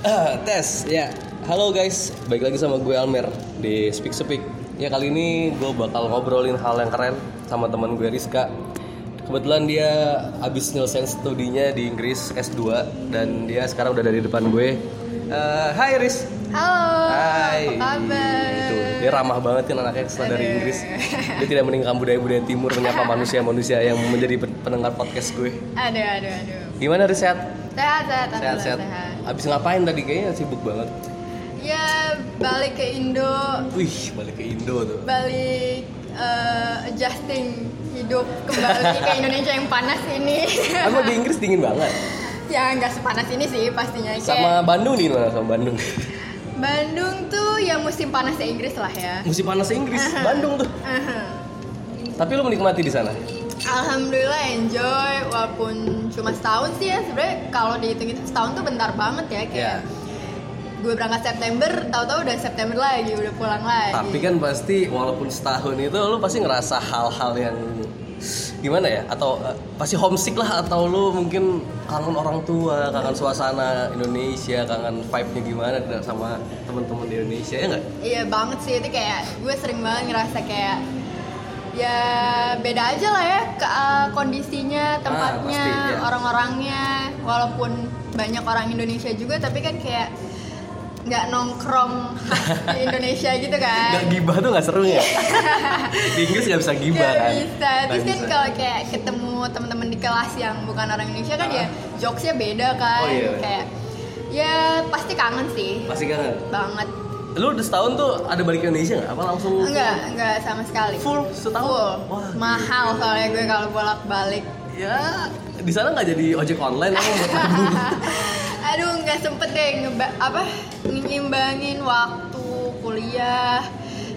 Ah, tes, ya. Halo guys, baik lagi sama gue Almer di Speak Speak. Ya kali ini gue bakal ngobrolin hal yang keren sama teman gue Rizka. Kebetulan dia abis nyelesain studinya di Inggris S2 dan dia sekarang udah dari depan gue. Eh, Hai Riz. Halo, Hai. apa kabar? Itu, dia ramah banget kan anaknya setelah dari Inggris. Dia tidak meninggalkan budaya-budaya timur menyapa manusia-manusia yang menjadi pen- pendengar podcast gue. Aduh, aduh, aduh. Gimana Riz sehat? Sehat, sehat, Sehat, alhamdulillah, sehat. sehat. Abis ngapain tadi kayaknya sibuk banget. Ya, balik ke Indo, Wih, balik ke Indo tuh. balik eh, adjusting hidup kembali ke Indonesia yang panas ini. Emang di Inggris dingin banget. ya, nggak sepanas ini sih pastinya. Kayak Sama Bandung di mana sama Bandung? Bandung tuh yang musim panas Inggris lah ya. Musim panas Inggris, Bandung tuh. Tapi lu menikmati di sana. Alhamdulillah enjoy walaupun cuma setahun sih ya sebenarnya kalau dihitung itu setahun tuh bentar banget ya kayak Ya. gue berangkat September tahu-tahu udah September lagi udah pulang lagi Tapi kan pasti walaupun setahun itu lu pasti ngerasa hal-hal yang gimana ya? Atau eh, pasti homesick lah atau lu mungkin kangen orang tua, kangen suasana Indonesia, kangen vibe-nya gimana sama teman-teman di Indonesia ya nggak? Iya banget sih itu kayak gue sering banget ngerasa kayak ya beda aja lah ya ke, uh, kondisinya tempatnya pasti, ya. orang-orangnya walaupun banyak orang Indonesia juga tapi kan kayak nggak nongkrong di Indonesia gitu kan Gak gibah tuh gak seru ya? di Inggris gak bisa gibah Nggak kan? bisa terus Nggak kan kalau kayak ketemu teman-teman di kelas yang bukan orang Indonesia kan ya jokesnya beda kan Oh, iya. kayak ya pasti kangen sih Pasti kangen. banget Lu udah setahun tuh ada balik ke Indonesia nggak? Apa langsung enggak enggak sama sekali full setahun? Full. Wah, mahal soalnya gue kalau bolak-balik. Ya, di sana nggak jadi ojek online nabung. Aduh, nggak sempet deh ngeba apa nyimbangin waktu kuliah,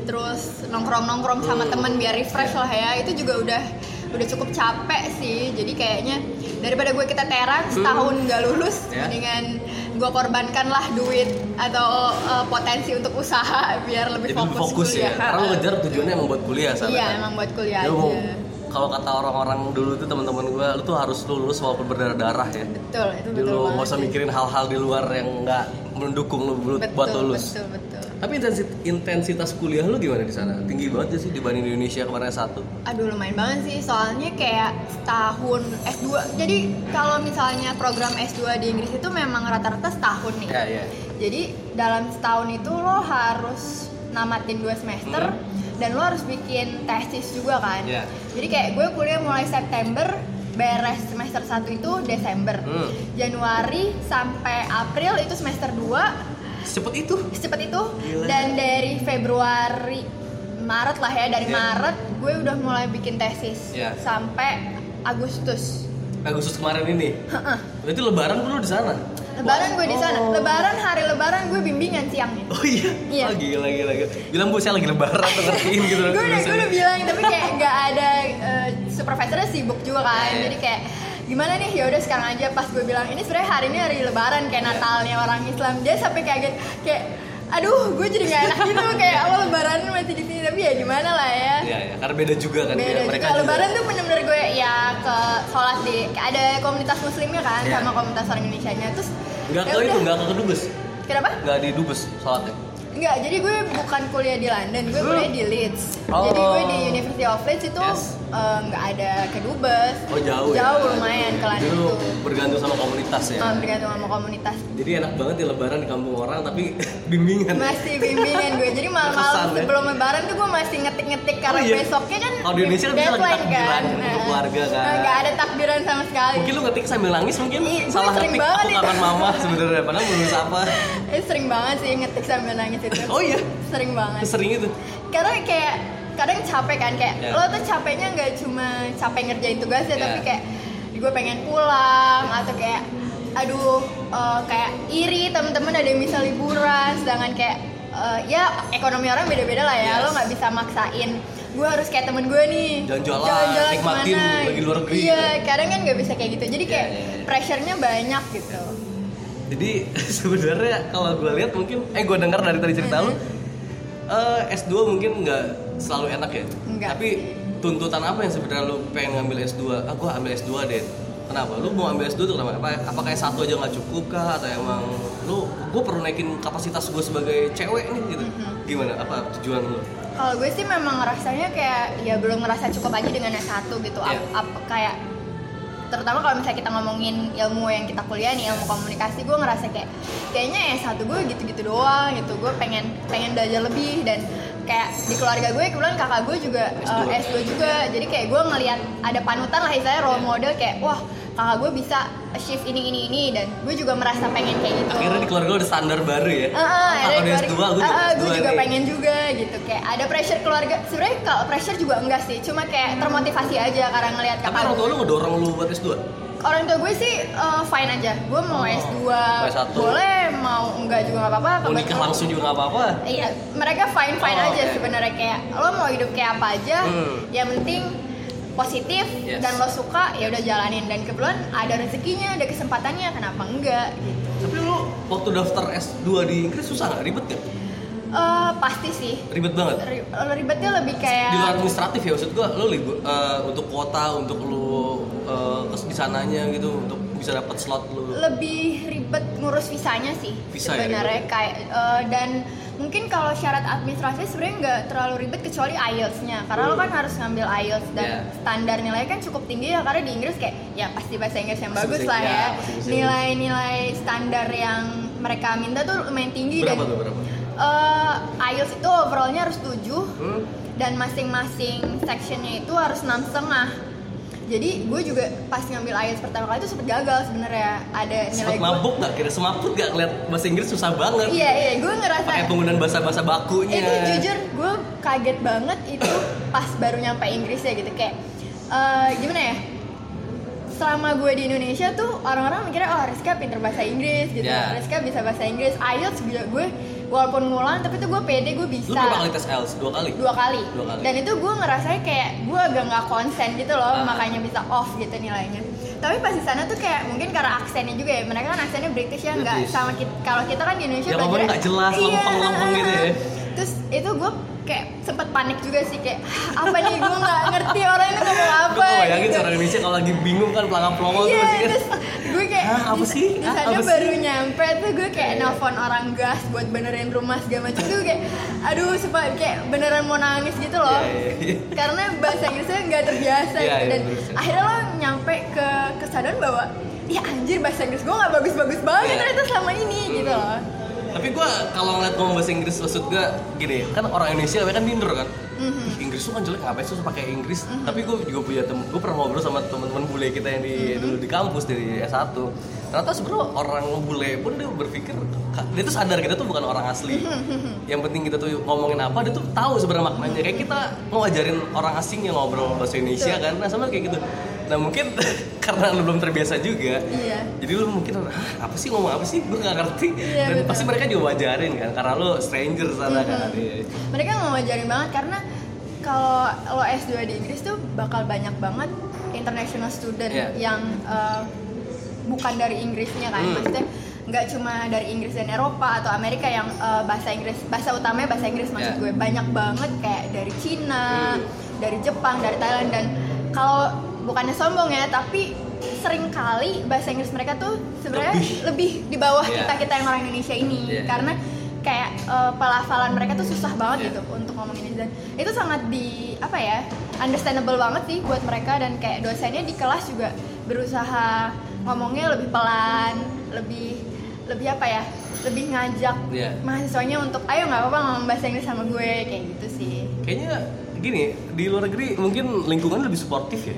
terus nongkrong-nongkrong sama Hmm. temen biar refresh lah ya. Itu juga udah udah cukup capek sih. Jadi kayaknya daripada gue keteteran setahun nggak lulus, Ya. dengan gue korbankan lah duit atau uh, potensi untuk usaha biar lebih Jadi fokus, fokus ya. kuliah. Karena lu ngejar tujuannya emang buat kuliah sana. Iya, kan? emang buat kuliah mau- aja. Kalau kata orang-orang dulu tuh teman-teman gue, lu tuh harus lulus walaupun berdarah-darah ya. Betul, itu betul lu nggak usah mikirin hal-hal di luar yang nggak mendukung lu buat, betul, buat lulus. Betul, betul. Tapi intensi- intensitas kuliah lu gimana di sana? Tinggi banget ya sih dibanding di Indonesia kemarin satu. Aduh lumayan banget sih, soalnya kayak setahun S2 Jadi kalau misalnya program S2 di Inggris itu memang rata-rata setahun nih Ya, ya. Jadi dalam setahun itu lo harus namatin dua semester Dan lo harus bikin tesis juga kan Iya. Jadi kayak gue kuliah mulai September Beres semester 1 itu Desember Hmm. Januari sampai April itu semester 2 Secepat itu. secepat itu Gila. dan dari Februari Maret lah ya dari Iya. Maret gue udah mulai bikin tesis Iya. sampai Agustus Agustus kemarin ini. Berarti lebaran lu di sana. Lebaran gue di sana Oh. Lebaran hari Lebaran gue bimbingan siangnya Oh iya. Iya. Oh, gila gila gila. Bilang Bu saya lagi lebaran ngertiin gitu. gue udah gue udah bilang tapi kayak nggak ada eh, supervisornya sibuk juga kan Iya, iya. jadi kayak gimana nih ya udah sekarang aja pas gue bilang ini sebenarnya hari ini hari Lebaran kayak. Natalnya orang Islam dia sampai kaget kayak aduh gue jadi nggak enak gitu kayak awal Lebaran masih di sini tapi ya gimana lah ya Iya ya, karena beda juga kan beda juga Mereka lebaran tuh bener-bener gue ya ke sholat di ada komunitas muslimnya kan Iya. sama komunitas orang Indonesia nya terus Enggak ya ke itu, udah. enggak ke kedubes. kenapa Enggak di dubes sholatnya. Enggak jadi gue bukan kuliah di London gue kuliah di Leeds Oh. jadi gue di University of Leeds itu Yes. eh, nggak ada kedubes Oh jauh ya. jauh lumayan ke London itu bergantung sama komunitas ya. Eh, bergantung sama komunitas Jadi enak banget ya lebaran di kampung orang tapi bimbingan. masih bimbingan gue jadi malam-malam ya? sebelum lebaran tuh gue masih ngetik-ngetik karena Oh, iya? besoknya kan Kalau di Indonesia kan bisa lagi takbiran untuk Nah, keluarga, kan? nggak ada takbiran sama sekali Mungkin lu ngetik sambil nangis mungkin gue salah sering ngetik banget aku kapan mama sebenarnya padahal belum apa. Eh, sering banget sih ngetik sambil nangis Oh iya, sering banget sering itu. karena kayak kadang capek kan kayak Ya. lo tuh capeknya nggak cuma capek ngerjain tugasnya Ya. tapi kayak gue pengen pulang atau kayak aduh eh, kayak iri temen-temen ada yang bisa liburan sedangkan kayak eh, ya ekonomi orang beda-beda lah ya Yes. lo nggak bisa maksain gue harus kayak temen gue nih Jalan-jalan, nikmatin ke mana. lagi luar negeri iya gitu. kadang kan nggak bisa kayak gitu jadi kayak Ya, ya, ya. pressure-nya banyak gitu Jadi sebenarnya kalau gue lihat mungkin eh gue dengar dari tadi cerita lu eh, S2 mungkin nggak selalu enak ya. Nggak Tapi tuntutan apa yang sebenarnya lu pengen ngambil S2? Ah gue ambil S2 deh. Kenapa? Lu mau ambil S2 tuh kenapa? Apa, apa kayak satu aja nggak cukup kah? Atau emang lu gue perlu naikin kapasitas gue sebagai cewek nih gitu gimana apa tujuan lu Kalau gue sih memang ngerasanya kayak ya belum ngerasa cukup aja dengan S1 gitu. Ap- Iya. ap- kayak terutama kalau misalnya kita ngomongin ilmu yang kita kuliah nih ilmu komunikasi gue ngerasa kayak kayaknya S1 gue gitu-gitu doang gitu gue pengen pengen belajar lebih dan kayak di keluarga gue kebetulan kakak gue juga S2. eh, S2 juga jadi kayak gue ngelihat ada panutan lah istilahnya role model kayak wah kakak gue bisa shift ini ini ini dan gue juga merasa pengen kayak gitu. Akhirnya di keluarga udah standar baru ya? Oh, ada kakak udah keluarga- S2 gue juga S2 gue juga pengen juga gitu. Kayak ada pressure keluarga sebenarnya kalau pressure juga enggak sih cuma kayak termotivasi aja karena ngelihat tapi kakak orang tua lu ngedorong lu buat S2 orang tua gue sih eh, fine aja. Gue mau Oh, S2 mau S1. boleh mau enggak juga nggak apa-apa mau nikah langsung juga nggak apa-apa? Iya, mereka fine fine Oh, aja oke. sebenarnya kayak lo mau hidup kayak apa aja, Hmm. yang penting positif Yes. dan lo suka ya udah jalanin. Dan kebetulan ada rezekinya, ada kesempatannya, kenapa enggak gitu. tapi lu waktu daftar S2 di Inggris susah nggak? Ribet nggak? Eh, pasti sih. Ribet banget? Ri- ribetnya lebih kayak di luar administratif ya maksud gua libur eh, untuk kuota untuk eh, ke di sananya gitu untuk bisa dapat slot lu lebih ribet ngurus visanya sih Visa ya, sebenarnya kayak eh, dan mungkin kalau syarat administrasi sebenarnya nggak terlalu ribet kecuali IELTS-nya. Karena lo kan harus ngambil IELTS dan Yeah. standar nilainya kan cukup tinggi ya karena di Inggris kayak ya pasti bahasa Inggris yang Pasti bagus lah ya, ya nilai-nilai standar yang mereka minta tuh lumayan tinggi berapa dan tuh berapa? eh, IELTS itu overallnya harus 7 hmm? dan masing-masing sectionnya itu harus enam setengah jadi gue juga pas ngambil IELTS pertama kali itu sempet gagal sebenarnya. Ada nilai Sempet gue mabuk gak? Kira semaput gak ngeliat bahasa Inggris susah banget. Iya iya. Gue ngerasa Pakai penggunaan bahasa-bahasa bakunya. Itu jujur gue kaget banget itu pas baru nyampe Inggris ya gitu. Kayak eh, gimana ya? Selama gue di Indonesia tuh orang-orang mikirnya oh Rizka pinter bahasa Inggris gitu. Ya. Rizka bisa bahasa Inggris. IELTS juga gue walaupun ngulang tapi tuh gue pede gue Lu bisa berapa kali tes IELTS? Dua kali? dua kali. Dua kali. dan itu gue ngerasanya kayak gue agak nggak konsen gitu loh Ah. makanya bisa off gitu nilainya tapi pas di sana tuh kayak mungkin karena aksennya juga ya mereka kan aksennya British ya nggak sama kita kalau kita kan di Indonesia Ya, belajarnya- nggak jelas, Iya, lempeng-lempeng gitu ya. Terus itu gue kayak sempet panik juga sih kayak "Ah, apa nih gue nggak ngerti orang ini ngomong apa Gue bayangin gitu. seorang Indonesia kalau lagi bingung kan pelangap pelongo tuh Iya, kan terus gue kayak Hah, apa sih? Di sana apa sih? baru nyampe tuh gue kayak nelfon orang gas buat benerin rumah segala macam tuh kayak aduh supaya kayak beneran mau nangis gitu loh. Iya, iya, iya. Karena bahasa Inggrisnya nggak terbiasa Iya, gitu iya, dan sih. akhirnya lo nyampe ke kesadaran bahwa ya anjir bahasa Inggris gue nggak bagus-bagus banget Iya. ternyata selama ini gitu loh. Tapi gue kalau ngeliat ngomong bahasa Inggris maksud gue gini kan orang Indonesia kan minder kan Mhm. Ih, Inggris tuh kan jelek ngapain sih pakai Inggris Tapi gue juga punya temen Gue pernah ngobrol sama teman-teman bule kita yang di Mhm. dulu di kampus dari S1 Ternyata sebenarnya orang bule pun dia berpikir "Ka- Dia tuh sadar kita tuh bukan orang asli. Yang penting kita tuh ngomongin apa Dia tuh tahu sebenarnya maknanya Kayak kita mau ajarin orang asing yang ngobrol bahasa Indonesia kan Nah sama kayak gitu Nah mungkin karena lu belum terbiasa juga Iya. jadi lu mungkin "Hah, apa sih ngomong apa sih gue gak ngerti Iya, dan betul. pasti mereka juga wajarin kan karena lu stranger sana kan Iya. mereka nggak ngajarin banget karena kalau lo S2 di Inggris tuh bakal banyak banget international student Iya. yang eh, bukan dari Inggrisnya kan Hmm. maksudnya nggak cuma dari Inggris dan Eropa atau Amerika yang eh, bahasa Inggris bahasa utamanya bahasa Inggris maksud Iya. gue banyak banget kayak dari Cina Hmm. dari Jepang dari Thailand dan kalau bukannya sombong ya tapi sering kali bahasa Inggris mereka tuh sebenarnya Lebih. lebih di bawah Iya. kita kita yang orang Indonesia ini Iya. karena kayak eh, pelafalan mereka tuh susah banget Iya. gitu untuk ngomongin dan itu sangat di apa ya understandable banget sih buat mereka dan kayak dosennya di kelas juga berusaha ngomongnya lebih pelan lebih lebih apa ya lebih ngajak Iya. mahasiswanya untuk ayo nggak apa-apa ngomong bahasa Inggris sama gue kayak gitu sih. Kayaknya gini di luar negeri mungkin lingkungan lebih suportif ya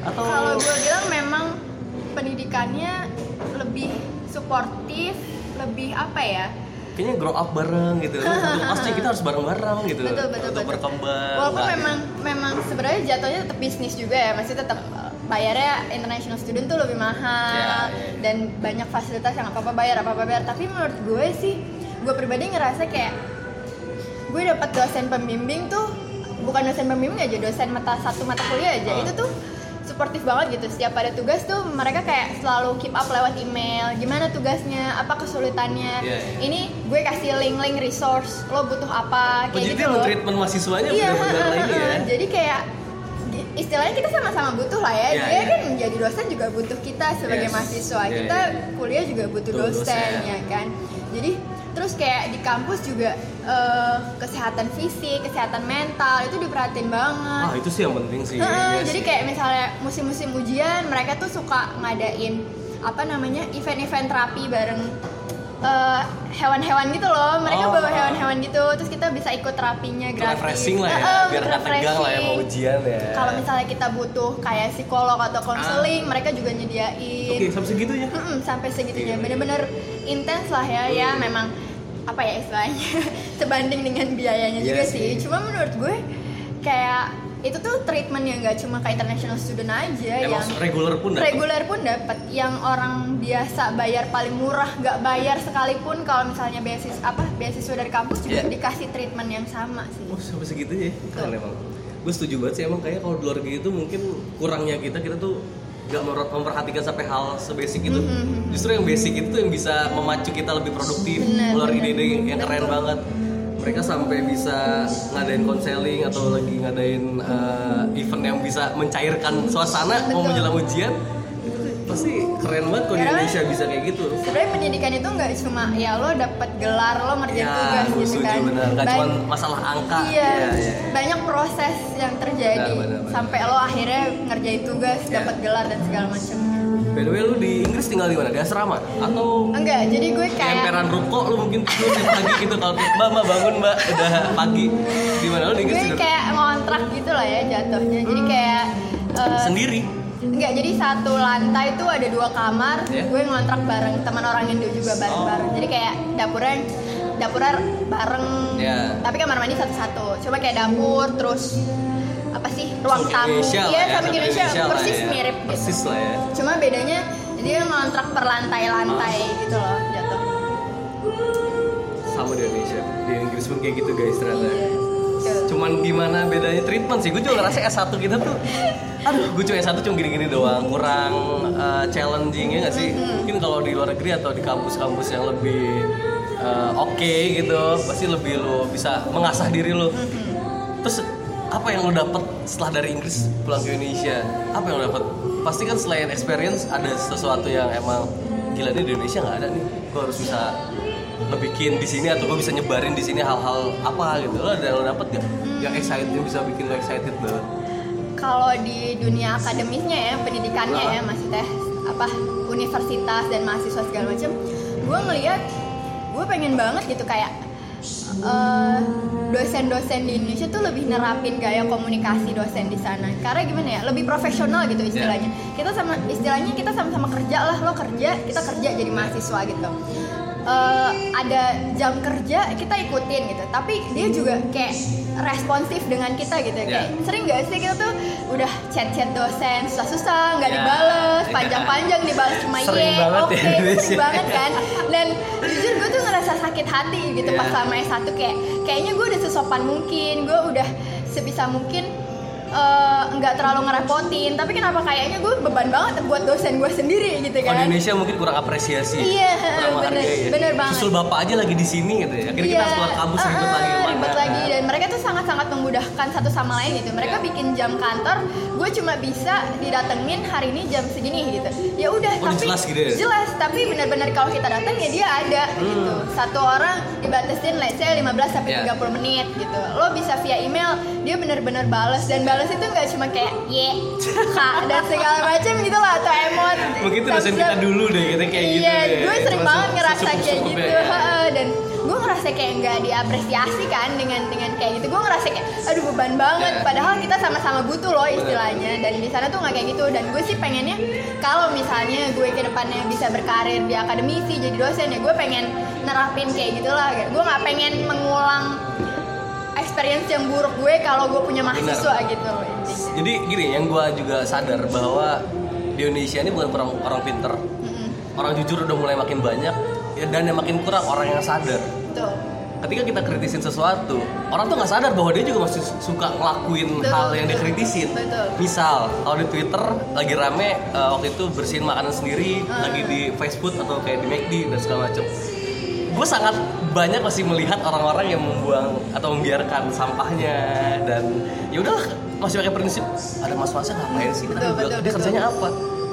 atau kalau gue bilang memang pendidikannya lebih suportif lebih apa ya? Kayaknya grow up bareng gitu. Satu kelasnya kita harus bareng-bareng gitu betul betul untuk betul. berkembang walaupun Nggak- memang memang sebenarnya jatuhnya tetap bisnis juga ya masih tetap bayarnya international student tuh lebih mahal ya, ya. dan banyak fasilitas yang apa apa bayar apa apa bayar tapi menurut gue sih gue pribadi ngerasa kayak gue dapat dosen pembimbing tuh bukan dosen pembimbing aja dosen mata satu mata kuliah aja Ah. itu tuh suportif banget gitu setiap ada tugas tuh mereka kayak selalu keep up lewat email gimana tugasnya apa kesulitannya Iya, iya. ini gue kasih link-link resource lo butuh apa Oh, kayak jadi gitu dia loh men-treatment mahasiswanya iya benar-benar ya jadi kayak istilahnya kita sama-sama butuh lah ya. Iya, Dia iya. kan menjadi dosen juga butuh kita sebagai Yes. mahasiswa. Iya, kita iya. kuliah juga butuh Betul, dosen, dosen. ya kan. Jadi terus kayak di kampus juga eh, kesehatan fisik, kesehatan mental itu diperhatiin banget. Ah itu sih yang penting sih. Iya jadi sih. kayak misalnya musim-musim ujian mereka tuh suka ngadain apa namanya event-event terapi bareng eh, hewan-hewan gitu loh. Mereka Oh. bawa hewan-hewan gitu, terus kita bisa ikut terapinya gratis. refreshing lah ya, Heeh, biar nggak tegang lah ya mau ujian ya. Kalau misalnya kita butuh kayak psikolog atau konseling, mereka juga nyediain. Oke, sampai segitunya. Mm-mm, sampai segitunya Iya. bener-bener intens lah ya ya Hmm. memang apa ya istilahnya sebanding dengan biayanya Iya juga sih. sih cuma menurut gue kayak itu tuh treatment yang gak cuma ke international student aja Emang yang reguler pun dapat. reguler pun dapat yang orang biasa bayar paling murah nggak bayar sekalipun kalau misalnya beasiswa apa beasiswa dari kampus juga Iya. dikasih treatment yang sama sih Oh sampai segitunya ya? Keren emang. Gue setuju banget sih emang kayak kalau di luar negeri itu mungkin kurangnya kita kita tuh nggak mer- memperhatikan sampai hal sebasic itu. Mhm. Justru yang basic itu yang bisa memacu kita lebih produktif, keluar ide-ide yang keren Betul. banget. Mereka sampai bisa ngadain konseling atau lagi ngadain uh, event yang bisa mencairkan suasana mau menjelang ujian. Pasti keren banget kalau di Indonesia bisa kayak gitu. sebenarnya pendidikan itu nggak cuma ya lo dapat gelar lo ngerjain Ya, tugas gitu kan benar. Gak cuma masalah angka. Iya, Iya, iya. banyak proses yang terjadi Benar, benar, benar. sampai lo akhirnya ngerjain tugas, Iya. dapat gelar dan segala macam. By the way, lu di Inggris tinggal di mana? Di asrama? Atau Enggak, jadi gue kayak emperan ruko lu mungkin tidur tiap pagi gitu kalau mbak mbak bangun mbak udah pagi di mana lu di Inggris gue kayak ngontrak gitu lah ya jatuhnya. Jadi kayak eh, sendiri Enggak, jadi satu lantai itu ada dua kamar. Iya. Gue ngontrak bareng teman orang Indo juga bareng-bareng. Oh. Jadi kayak dapurnya dapurnya bareng. Iya. Tapi kamar mandi satu-satu. Coba kayak dapur terus apa sih ruang tamu. Indonesia Iya, ya, sama sama Indonesia, lah persis ya. mirip gitu. persis lah ya. Cuma bedanya dia ngontrak per lantai-lantai gitu loh jatuh. sama di Indonesia. Di Inggris pun kayak gitu guys ternyata. Iya. Cuman gimana bedanya treatment sih? Gue juga ngerasa S1 kita tuh aduh gue cuma S1 cuma gini-gini doang. Kurang uh, challenging ya gak sih? Mungkin kalau di luar negeri atau di kampus-kampus yang lebih uh, oke gitu pasti lebih lo bisa mengasah diri lo terus apa yang lo dapet setelah dari Inggris? Pulang ke Indonesia. Apa yang lo dapet? Pasti kan selain experience ada sesuatu yang emang gila nih di Indonesia nggak ada nih. Gue harus bisa ngebikin di sini atau gue bisa nyebarin di sini hal-hal apa gitu. Lo ada yang lo dapet gak yang excited yang bisa bikin lo excited banget? Kalau di dunia akademisnya ya pendidikannya Ah. ya maksudnya apa universitas dan mahasiswa segala macam gue ngelihat gue pengen banget gitu kayak eh, dosen-dosen di Indonesia tuh lebih nerapin gaya komunikasi dosen di sana. Karena gimana ya lebih profesional gitu istilahnya. Kita sama istilahnya kita sama-sama kerja lah. Lo kerja kita kerja jadi mahasiswa gitu. Eh, ada jam kerja kita ikutin gitu. Tapi dia juga kayak responsif dengan kita gitu Ya. kayak sering gak sih kita tuh udah chat-chat dosen susah-susah nggak Ya. dibales panjang-panjang dibales cuma ye oke ya itu Indonesia. sering banget kan. Dan jujur gue tuh ngerasa sakit hati gitu Ya. pas sama S1 kayak kayaknya gue udah sesopan mungkin gue udah sebisa mungkin eh, nggak terlalu ngerepotin tapi kenapa kayaknya gue beban banget buat dosen gue sendiri gitu di kan Indonesia mungkin kurang apresiasi Iya, kurang bener, ya. bener banget. susul bapak aja lagi di sini gitu ya akhirnya kita harus keluar kampus ribet ah, lagi ah, ke mana ribet lagi dan mereka tuh sangat-sangat memudahkan satu sama lain gitu mereka Ya. bikin jam kantor gue cuma bisa didatengin hari ini jam segini gitu ya udah Oh, tapi jelas gitu ya? jelas tapi benar-benar kalau kita datang ya dia ada gitu satu orang dibatasin let's say 15 sampai Hmm. Ya. 30 menit gitu lo bisa via email dia benar-benar balas dan balas itu nggak cuma kayak ye kak dan segala macam gitu lah atau emot. Mungkin itu dosen kita dulu deh kita kayak gitu iya, deh. gue sering banget ngerasa kayak gitu. ya. dan gue ngerasa kayak nggak diapresiasi kan dengan dengan kayak gitu. Gue ngerasa kayak aduh beban banget. Ya. padahal kita sama-sama butuh loh istilahnya dan di sana tuh nggak kayak gitu. Dan gue sih pengennya kalau misalnya gue ke depannya bisa berkarir di akademisi jadi dosen ya gue pengen nerapin kayak gitulah. Gue nggak pengen mengulang experience yang buruk gue kalau gue punya mahasiswa gitu loh intinya. Jadi gini, yang gue juga sadar bahwa di Indonesia ini bukan orang orang pinter, Mm-mm. orang jujur udah mulai makin banyak, ya, dan yang makin kurang orang yang sadar. tuh Ketika kita kritisin sesuatu, orang tuh nggak sadar bahwa dia juga masih suka ngelakuin Betul, hal yang dia betul. kritisin. Betul. Misal, kalau di Twitter lagi rame eh, waktu itu bersihin makanan sendiri, Ah. lagi di Facebook atau kayak di McD dan segala macam. Gue sangat banyak masih melihat orang-orang yang membuang atau membiarkan sampahnya. Dan ya udahlah masih pakai prinsip ada mas-masnya ngapain sih? Betul, betul, dia betul. kerjanya apa?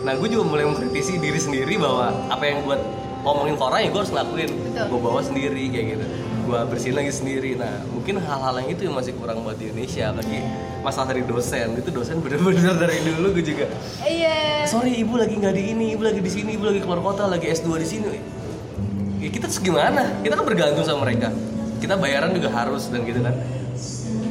Nah gue juga mulai mengkritisi diri sendiri bahwa apa yang buat ngomongin ke orang ya gue harus lakuin Betul. gue bawa sendiri kayak gitu. Gue bersihin lagi sendiri. Nah mungkin hal-hal yang itu yang masih kurang buat di Indonesia lagi masalah dari dosen. Itu dosen bener-bener dari dulu gue juga. Iya. Sorry ibu lagi nggak di ini ibu lagi di sini ibu lagi keluar kota lagi S2 di sini ya kita terus gimana? Kita kan bergantung sama mereka. Kita bayaran juga harus dan gitu kan.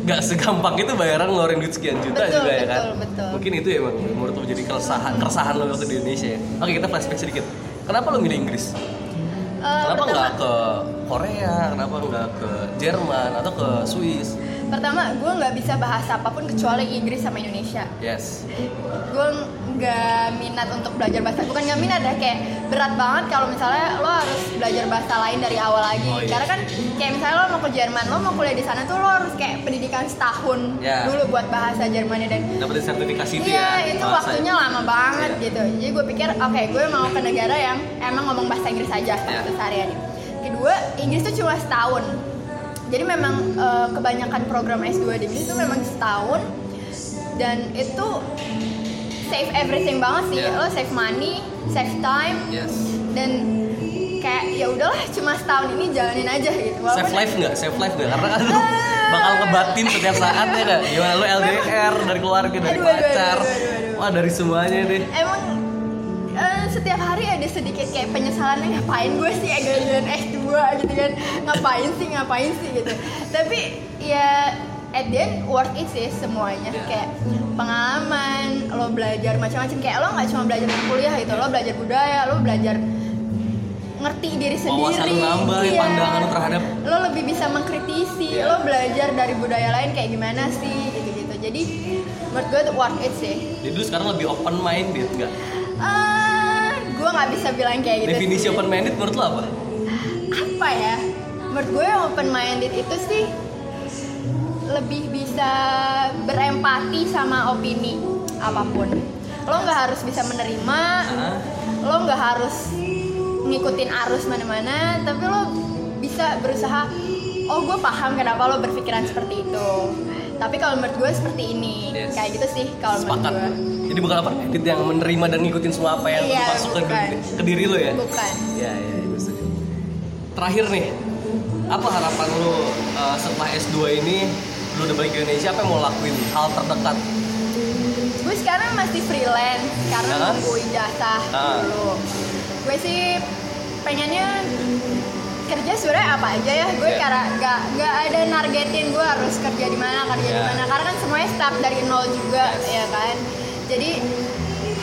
Nggak segampang itu bayaran ngeluarin duit sekian juta Betul, juga ya kan? betul, betul. mungkin itu ya bang. Menurut lo jadi keresahan keresahan lo waktu di Indonesia ya. Oke kita flashback sedikit. Kenapa lo milih Inggris? Eh, kenapa nggak ke Korea? Kenapa nggak ke Jerman atau ke Swiss pertama gue nggak bisa bahasa apa pun kecuali Inggris sama Indonesia yes gue nggak minat untuk belajar bahasa bukan nggak minat ya kayak berat banget kalau misalnya lo harus belajar bahasa lain dari awal lagi Oh, iya. karena kan kayak misalnya lo mau ke Jerman lo mau kuliah di sana tuh lo harus kayak pendidikan setahun Ya. dulu buat bahasa Jermannya dan dapetin sertifikasi itu Iya, ya itu bahasa. waktunya lama banget Iya. gitu. Jadi gue pikir, oke, gue mau ke negara yang emang ngomong bahasa Inggris aja Iya. gitu sehari-hari. Kedua, Inggris tuh cuma setahun. Jadi memang eh, kebanyakan program S2 di Inggris itu memang setahun dan itu save everything banget sih. Iya. Lo save money, save time yes dan kayak ya udahlah cuma setahun ini jalanin aja gitu. Save life nggak? Save life nggak? Karena kan lu bakal ngebatin setiap saat ya nggak? Gimana lu LDR dari keluarga dari Aduh, aduh, pacar? aduh, aduh, aduh. Wah dari semuanya deh. emang setiap hari ada sedikit kayak penyesalannya ngapain gue sih agak S2 gitu kan ngapain sih ngapain sih gitu tapi ya at the end worth it sih semuanya kayak pengalaman lo belajar macam-macam kayak lo nggak cuma belajar di kuliah gitu lo belajar budaya lo belajar ngerti diri sendiri nambah, ya, Iya. pandangan lu terhadap lo lebih bisa mengkritisi Iya. lo belajar dari budaya lain kayak gimana sih gitu-gitu jadi menurut gue worth it sih Jadi lu sekarang lebih open minded nggak? Ah, gue nggak bisa bilang kayak gitu. Definisi sih. open minded menurut lu apa? apa ya? Menurut gue open minded itu sih lebih bisa berempati sama opini apa pun. Lo nggak harus bisa menerima, Ah, lo nggak harus ngikutin arus mana-mana, tapi lo bisa berusaha. Oh, gue paham kenapa lo berpikiran seperti itu. Tapi kalau menurut gue seperti ini, Yes. kayak gitu sih kalau menurut gue. Jadi bukan apa? Edit yang menerima dan ngikutin semua apa yang Iya, masuk ke, diri- ke diri lu ya? Bukan. Iya, setuju. Terakhir nih, apa harapan lu uh, setelah S2 ini lu udah balik ke Indonesia apa yang mau lakuin hal terdekat gue sekarang masih freelance karena Ah. nunggu ijazah Ah. dulu gue sih pengennya kerja sebenarnya apa aja ya gue Iya. karena nggak nggak ada nargetin gue harus kerja di mana kerja di Iya. mana karena kan semuanya start dari nol juga Yes. ya kan jadi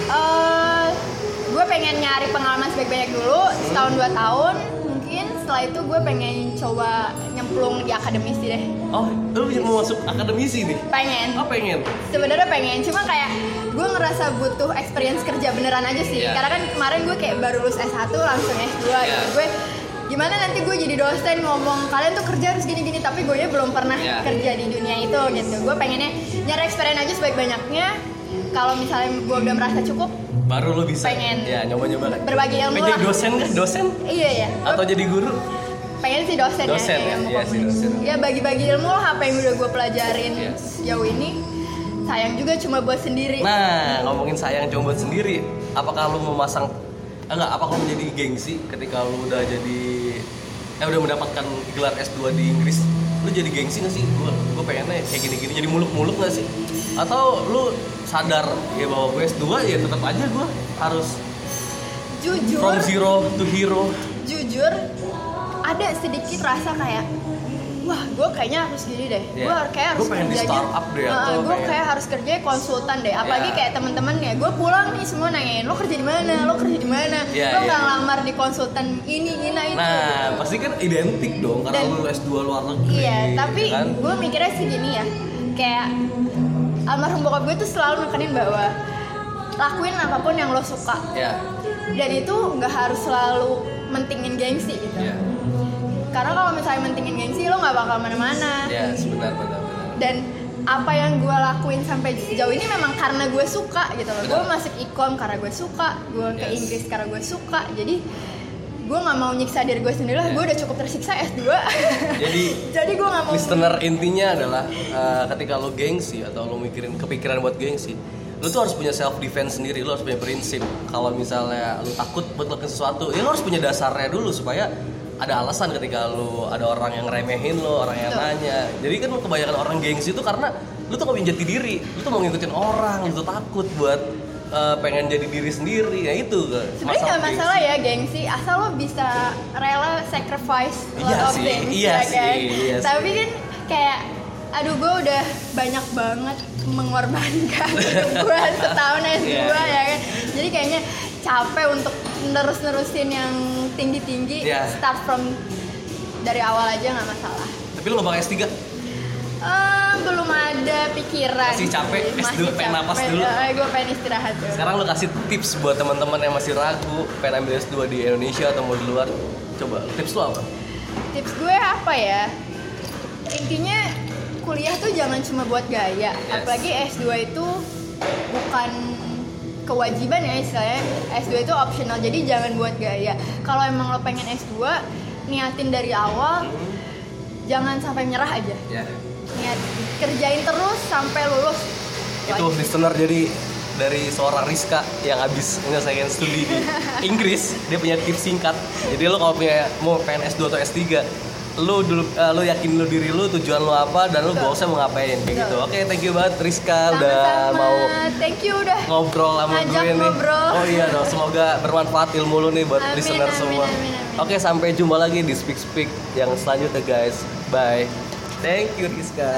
eh gue pengen nyari pengalaman sebanyak-banyak dulu setahun dua tahun mungkin setelah itu gue pengen coba nyemplung di akademisi deh Oh, lu mau masuk akademisi nih? pengen Oh pengen? sebenarnya pengen cuma kayak gue ngerasa butuh experience kerja beneran aja sih Iya. karena kan kemarin gue kayak baru lulus S1 langsung S2 Iya. gitu gue gimana nanti gue jadi dosen ngomong kalian tuh kerja harus gini-gini tapi gue belum pernah Iya. kerja di dunia itu gitu gue pengennya nyari experience aja sebaik-banyaknya kalau misalnya gue udah merasa cukup Baru lu bisa Pengen. Ya nyoba-nyoba berbagi ilmu Pengen jadi dosen kan? Dosen? iya ya Atau jadi guru? pengen sih dosen, Dosen ya, ya? Iya komunikasi. dosen. ya bagi-bagi ilmu lah apa yang udah gue pelajarin Yes. sejauh ini sayang juga cuma buat sendiri Nah, ngomongin sayang cuma buat sendiri Apakah lu mau masang eh, Enggak, apakah lu jadi gengsi ketika lu udah jadi Eh udah mendapatkan gelar S2 di Inggris Lu jadi gengsi gak sih? Gue gue pengennya kayak gini-gini Jadi muluk-muluk gak sih? Atau lu sadar ya bahwa gue S2 ya tetap aja gue harus jujur from zero to hero jujur ada sedikit rasa kayak wah gue kayaknya harus gini deh. Iya. gue kayak harus Gua kerjanya startup deh, atau gue kayak harus kerja konsultan deh. Apalagi Iya. kayak temen-temen ya gue pulang nih semua nanyain lo kerja di mana? Lo kerja di mana Iya, lo iya. nggak ngelamar di konsultan ini ini itu. Nah, pasti kan identik dong karena Dan- lu S2 luar negeri iya tapi ya kan? gue mikirnya sih gini ya kayak almarhum bokap gue tuh selalu nekenin bahwa lakuin apa pun yang lo suka. Ya, dan itu nggak harus selalu mentingin gengsi gitu. Ya, karena kalau misalnya mentingin gengsi lo nggak bakal mana-mana. Ya, sebentar, benar, benar. dan apa yang gue lakuin sampai sejauh ini memang karena gue suka gitu loh. Gue masuk ikom karena gue suka gue ke Yes. Inggris karena gue suka. Jadi gue nggak mau nyiksa diri gue sendiri lah. Ya. gue udah cukup tersiksa S2 Jadi jadi gue nggak mau listener intinya adalah eh, ketika lo gengsi atau lo mikirin kepikiran buat gengsi lo tuh harus punya self defense sendiri. Lo harus punya prinsip. Kalau misalnya lo takut buat ngelakuin sesuatu ya lo harus punya dasarnya dulu supaya ada alasan ketika lo ada orang yang remehin lo orang yang Betul. nanya jadi kan kebanyakan orang gengsi itu karena lo tuh gak punya jati diri lo tuh mau ngikutin orang lo tuh takut buat eh, pengen jadi diri sendiri ya itu sebenarnya nggak gengsi. masalah ya gengsi asal lo bisa rela sacrifice a lot Iya of sih, things iya ya sih, kan iya sih. tapi kan kayak aduh gue udah banyak banget mengorbankan gue setahun S2 Iya. ya kan jadi kayaknya capek untuk nerus-nerusin yang tinggi-tinggi Iya. start from dari awal aja nggak masalah tapi lo gak pakai S3 Eh, belum ada pikiran Masih capek, sih. S2 Masih pengen napas capek. dulu. Eh, gue pengen istirahat dulu Sekarang lo kasih tips buat teman-teman yang masih ragu pengen ambil S2 di Indonesia atau mau di luar. Coba tips lo apa? tips gue apa ya intinya kuliah tuh jangan cuma buat gaya Yes. apalagi S2 itu bukan kewajiban ya istilahnya. S2 itu optional jadi jangan buat gaya. Kalau emang lo pengen S2 niatin dari awal jangan sampai menyerah aja. Ya. niat kerjain terus sampai lulus. Itu listener jadi dari seorang Rizka yang habis menyelesaikan studi di Inggris, dia punya tips singkat. Jadi lo kalau punya mau pengen S2 atau S3, lo dulu eh, lo yakin lo diri lo tujuan lo apa dan Betul. goalsnya mau ngapain kayak gitu. Oke, thank you banget Rizka udah mau thank you udah ngobrol sama gue nih. ngobrol. Oh iya dong, semoga bermanfaat ilmu lu nih buat Amin, listener amin, semua. amin, amin. Oke, sampai jumpa lagi di Speak Speak yang selanjutnya guys. Bye. Thank you Rizka.